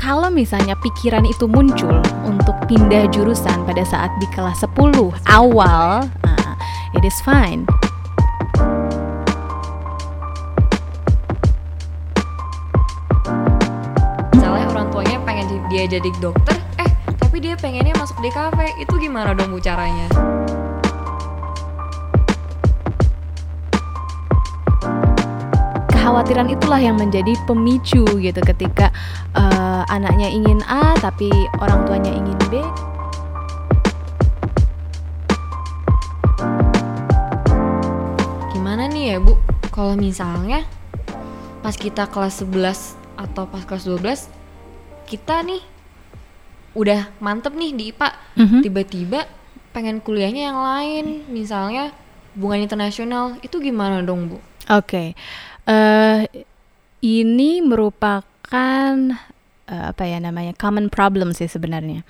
Kalau misalnya pikiran itu muncul untuk pindah jurusan pada saat di kelas 10 awal, uh, it is fine. Misalnya orang tuanya pengen di- dia jadi dokter, eh tapi dia pengennya masuk di kafe, itu gimana dong bu caranya? Kekhawatiran itulah yang menjadi pemicu gitu ketika uh, anaknya ingin A tapi orang tuanya ingin B. Gimana nih ya bu, kalau misalnya pas kita kelas 11 atau pas kelas 12 kita nih udah mantep nih di IPA, Mhm. tiba-tiba pengen kuliahnya yang lain, misalnya hubungan internasional, itu gimana dong bu? Oke, eh ini merupakan eh, apa ya namanya common problem sih sebenarnya.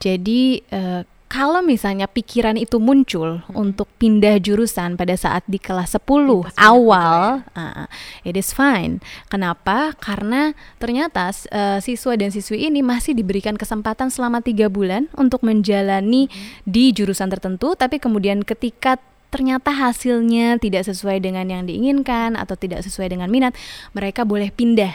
Jadi eh, kalau misalnya pikiran itu muncul untuk pindah jurusan pada saat di kelas 10 awal, ah, it is fine. Kenapa? Karena ternyata eh, siswa dan siswi ini masih diberikan kesempatan selama tiga bulan untuk menjalani di jurusan tertentu, tapi kemudian ketika ternyata hasilnya tidak sesuai dengan yang diinginkan atau tidak sesuai dengan minat, mereka boleh pindah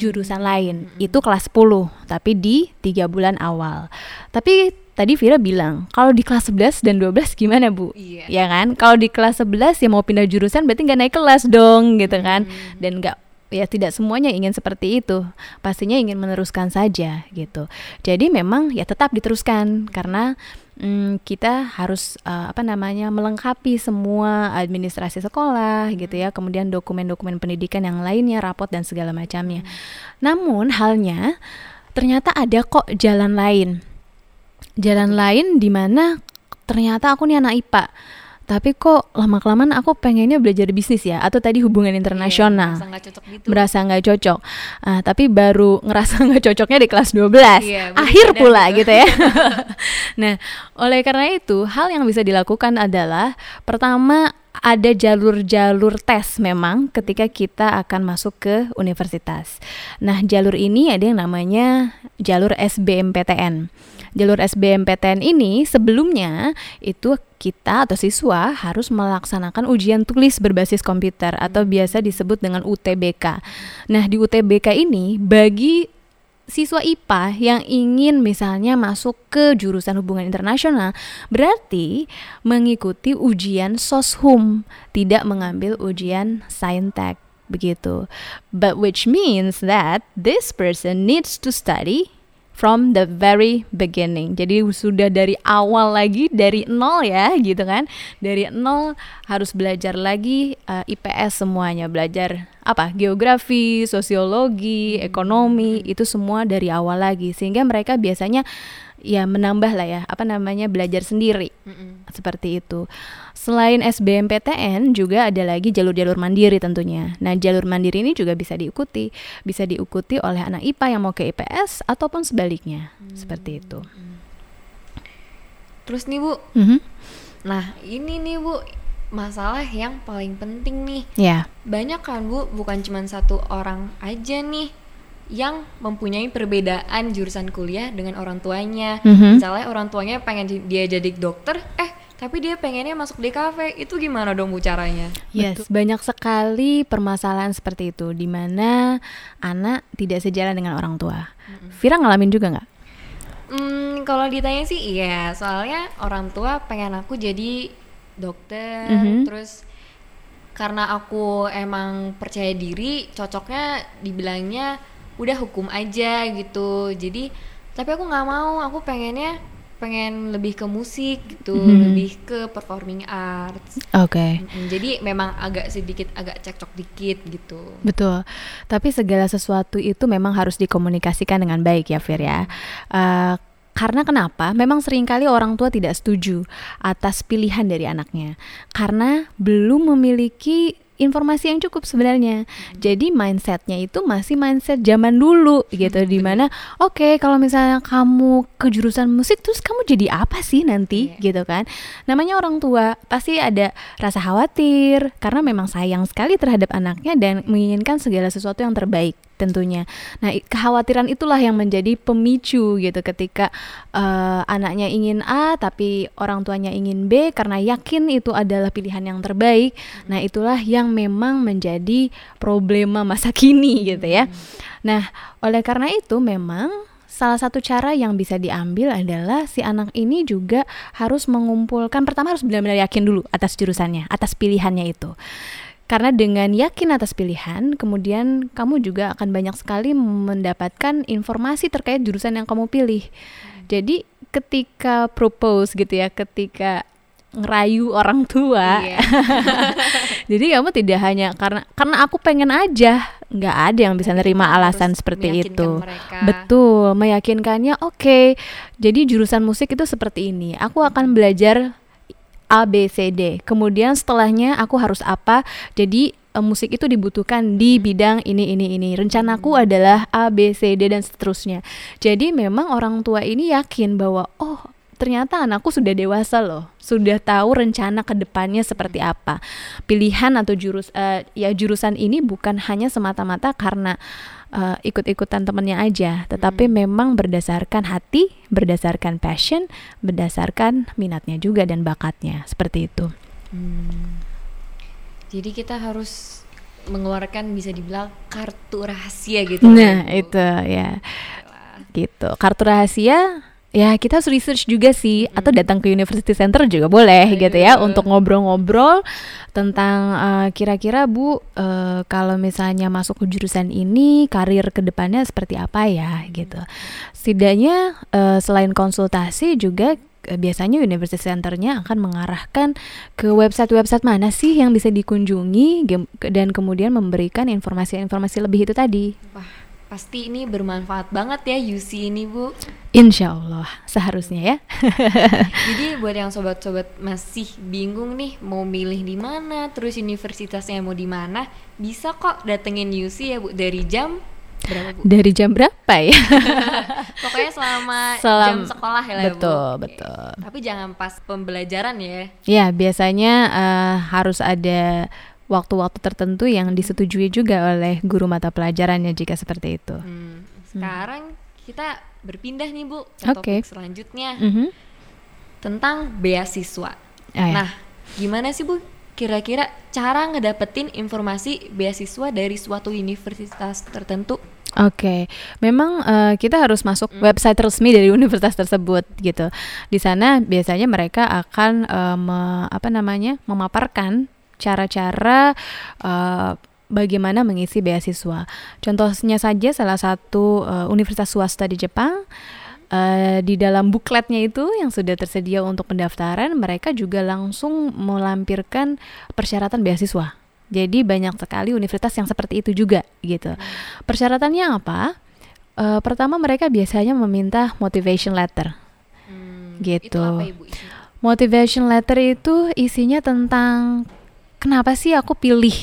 jurusan lain. Itu kelas 10, tapi di tiga bulan awal. Tapi tadi Vira bilang, kalau di kelas 11 dan 12 gimana Bu? Iya. Ya kan? Kalau di kelas 11 ya mau pindah jurusan berarti nggak naik kelas dong gitu kan. Dan nggak ya tidak semuanya ingin seperti itu. Pastinya ingin meneruskan saja gitu. Jadi memang ya tetap diteruskan karena mm, kita harus uh, apa namanya melengkapi semua administrasi sekolah gitu ya, kemudian dokumen-dokumen pendidikan yang lainnya, rapot dan segala macamnya. Namun halnya ternyata ada kok jalan lain. Jalan lain di mana ternyata aku nih anak IPA. Tapi kok lama-kelamaan aku pengennya belajar bisnis ya atau tadi hubungan internasional Iya, merasa nggak cocok gitu. merasa nggak cocok. Ah, tapi baru ngerasa nggak cocoknya di kelas 12. Iya, baru Akhir pula gitu. gitu ya. nah, oleh karena itu, hal yang bisa dilakukan adalah pertama ada jalur-jalur tes memang ketika kita akan masuk ke universitas. Nah, jalur ini ada yang namanya jalur SBMPTN. Jalur SBMPTN ini sebelumnya itu kita atau siswa harus melaksanakan ujian tulis berbasis komputer atau biasa disebut dengan UTBK. Nah, di UTBK ini bagi siswa IPA yang ingin misalnya masuk ke jurusan hubungan internasional berarti mengikuti ujian SOSHUM, tidak mengambil ujian Saintek begitu. But which means that this person needs to study from the very beginning. Jadi sudah dari awal lagi dari nol ya gitu kan. Dari nol harus belajar lagi eh, IPS semuanya, belajar apa? Geografi, sosiologi, ekonomi, itu semua dari awal lagi sehingga mereka biasanya ya menambah lah ya, apa namanya? belajar sendiri. Mm-mm. Seperti itu. Selain SBMPTN juga ada lagi jalur-jalur mandiri tentunya. Nah, jalur mandiri ini juga bisa diikuti, bisa diikuti oleh anak IPA yang mau ke IPS ataupun sebaliknya. Seperti itu. Terus nih bu, Mhm. nah ini nih bu masalah yang paling penting nih. Ya. Banyak kan bu, bukan cuma satu orang aja nih yang mempunyai perbedaan jurusan kuliah dengan orang tuanya. Mhm. Misalnya orang tuanya pengen di- dia jadi dokter, eh tapi dia pengennya masuk di kafe. Itu gimana dong bu caranya? Yes, banyak sekali permasalahan seperti itu di mana anak tidak sejalan dengan orang tua. Vira ngalamin juga nggak? Hmm, kalau ditanya sih iya, soalnya orang tua pengen aku jadi dokter, Mhm. terus karena aku emang percaya diri, cocoknya dibilangnya udah hukum aja gitu. Jadi, tapi aku nggak mau, aku pengennya pengen lebih ke musik gitu, Mhm. lebih ke performing arts. Oke. Mm, Jadi memang agak sedikit agak cekcok dikit gitu. Betul, tapi segala sesuatu itu memang harus dikomunikasikan dengan baik ya Fir ya. Eh, karena kenapa? Memang sering kali orang tua tidak setuju atas pilihan dari anaknya karena belum memiliki informasi yang cukup sebenarnya. Jadi mindsetnya itu masih mindset zaman dulu gitu, di mana oke okay, kalau misalnya kamu ke jurusan musik terus kamu jadi apa sih nanti yeah. gitu kan? Namanya orang tua pasti ada rasa khawatir karena memang sayang sekali terhadap anaknya dan menginginkan segala sesuatu yang terbaik tentunya. Nah, kekhawatiran itulah yang menjadi pemicu gitu ketika uh, anaknya ingin A tapi orang tuanya ingin B karena yakin itu adalah pilihan yang terbaik. Nah, itulah yang memang menjadi problema masa kini gitu ya. Nah, oleh karena itu memang salah satu cara yang bisa diambil adalah si anak ini juga harus mengumpulkan pertama harus benar-benar yakin dulu atas jurusannya, atas pilihannya itu. Karena dengan yakin atas pilihan, kemudian kamu juga akan banyak sekali mendapatkan informasi terkait jurusan yang kamu pilih. Jadi ketika propose gitu ya, ketika ngerayu orang tua. Iya. Jadi kamu tidak hanya karena karena aku pengen aja, nggak ada yang bisa nerima alasan seperti itu. Mereka. Betul, meyakinkannya oke. Okay, jadi jurusan musik itu seperti ini. Aku akan belajar A B C D. Kemudian setelahnya aku harus apa? Jadi uh, musik itu dibutuhkan di bidang ini ini ini. Rencanaku hmm. adalah A B C D dan seterusnya. Jadi memang orang tua ini yakin bahwa oh ternyata anakku sudah dewasa loh, sudah tahu rencana ke depannya seperti apa. Pilihan atau jurus uh, ya jurusan ini bukan hanya semata-mata karena uh, ikut-ikutan temennya aja, tetapi hmm. memang berdasarkan hati, berdasarkan passion, berdasarkan minatnya juga dan bakatnya seperti itu. Hmm. Jadi kita harus mengeluarkan bisa dibilang kartu rahasia gitu. Nah itu ya, gitu. Kartu rahasia ya kita harus research juga sih hmm. atau datang ke University Center juga boleh Ayo. gitu ya untuk ngobrol-ngobrol tentang uh, kira-kira Bu uh, kalau misalnya masuk ke jurusan ini karir ke depannya seperti apa ya gitu. Setidaknya uh, selain konsultasi juga biasanya University Centernya akan mengarahkan ke website-website mana sih yang bisa dikunjungi dan kemudian memberikan informasi-informasi lebih itu tadi. Wah Pasti ini bermanfaat banget ya UC ini Bu. Insya Allah seharusnya ya. Jadi buat yang sobat-sobat masih bingung nih mau milih di mana, terus universitasnya mau di mana, bisa kok datengin UC ya Bu dari jam berapa Bu? Dari jam berapa ya? Pokoknya selama Selam, jam sekolah ya Betul, Bu. betul. Tapi jangan pas pembelajaran ya. Ya, biasanya uh, harus ada waktu-waktu tertentu yang disetujui juga oleh guru mata pelajarannya jika seperti itu. Hmm. Sekarang hmm. kita berpindah nih Bu ke okay. topik selanjutnya mm -hmm. tentang beasiswa. Oh, ya. Nah, gimana sih Bu kira-kira cara ngedapetin informasi beasiswa dari suatu universitas tertentu? Oke, okay. memang uh, kita harus masuk mm. website resmi dari universitas tersebut gitu. Di sana biasanya mereka akan uh, me, apa namanya memaparkan cara-cara uh, bagaimana mengisi beasiswa. Contohnya saja salah satu uh, universitas swasta di Jepang Uh, di dalam bukletnya itu yang sudah tersedia untuk pendaftaran, mereka juga langsung melampirkan persyaratan beasiswa. Jadi banyak sekali universitas yang seperti itu juga gitu. Persyaratannya apa? Uh, pertama mereka biasanya meminta motivation letter. Hmm, gitu. Itu apa, Ibu, Motivation letter itu isinya tentang kenapa sih aku pilih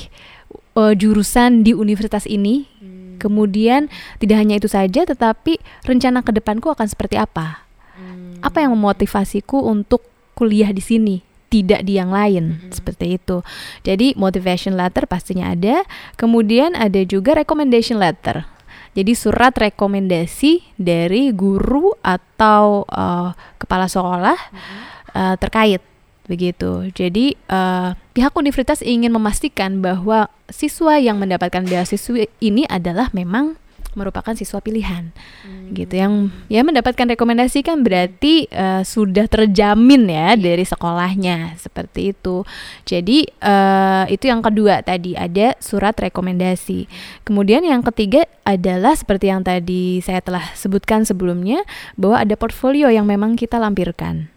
uh, jurusan di universitas ini? Hmm. Kemudian tidak hanya itu saja, tetapi rencana ke depanku akan seperti apa? Hmm. Apa yang memotivasiku untuk kuliah di sini? tidak di yang lain hmm. seperti itu. Jadi motivation letter pastinya ada, kemudian ada juga recommendation letter. Jadi surat rekomendasi dari guru atau uh, kepala sekolah hmm. uh, terkait begitu. Jadi uh, pihak universitas ingin memastikan bahwa siswa yang mendapatkan beasiswa ini adalah memang merupakan siswa pilihan. Hmm. gitu yang ya mendapatkan rekomendasi kan berarti uh, sudah terjamin ya dari sekolahnya seperti itu. Jadi uh, itu yang kedua tadi ada surat rekomendasi. Kemudian yang ketiga adalah seperti yang tadi saya telah sebutkan sebelumnya bahwa ada portfolio yang memang kita lampirkan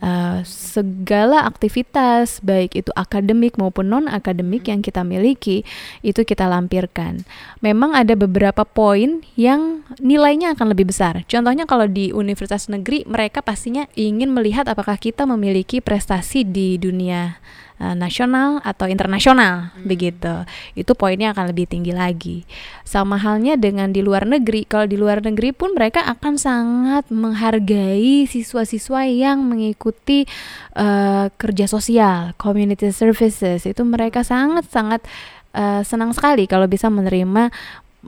uh, segala aktivitas baik itu akademik maupun non akademik yang kita miliki itu kita lampirkan. Memang ada beberapa poin yang nilainya akan lebih besar. Contohnya kalau di universitas negeri mereka pastinya ingin melihat apakah kita memiliki prestasi di dunia uh, nasional atau internasional Hmm. begitu. Itu poinnya akan lebih tinggi lagi. Sama halnya dengan di luar negeri. Kalau di luar negeri pun mereka akan sangat menghargai siswa-siswa yang mengikuti uh, kerja sosial, community services. Itu mereka sangat-sangat uh, senang sekali kalau bisa menerima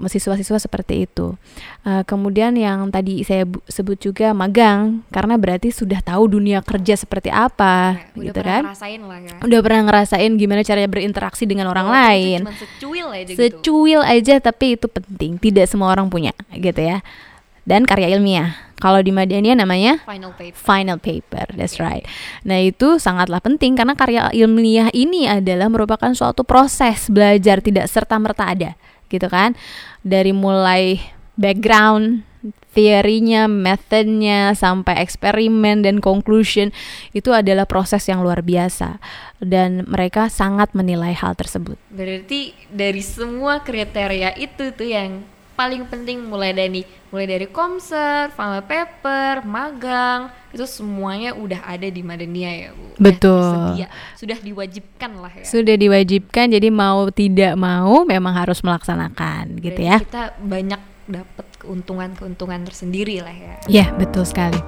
siswa-siswa seperti itu. Uh, kemudian yang tadi saya bu- sebut juga magang karena berarti sudah tahu dunia kerja seperti apa udah gitu pernah kan. ngerasain lah ya Udah pernah ngerasain gimana caranya berinteraksi dengan orang Walaupun itu lain. cuma secuil aja gitu Secuil aja tapi itu penting, tidak semua orang punya gitu ya. Dan karya ilmiah. Kalau di Madania namanya final paper final paper, that's right. Nah itu sangatlah penting karena karya ilmiah ini adalah merupakan suatu proses belajar tidak serta merta ada, gitu kan? Dari mulai background, teorinya, methodnya, sampai eksperimen dan conclusion itu adalah proses yang luar biasa dan mereka sangat menilai hal tersebut. berarti dari semua kriteria itu tuh yang paling penting mulai dari mulai dari komser, final paper, magang itu semuanya udah ada di Madania ya bu. Udah Betul. tersedia, sudah diwajibkan lah ya. Sudah diwajibkan, jadi mau tidak mau memang harus melaksanakan, gitu ya. Kita banyak dapat keuntungan-keuntungan tersendiri lah ya. Ya, betul sekali.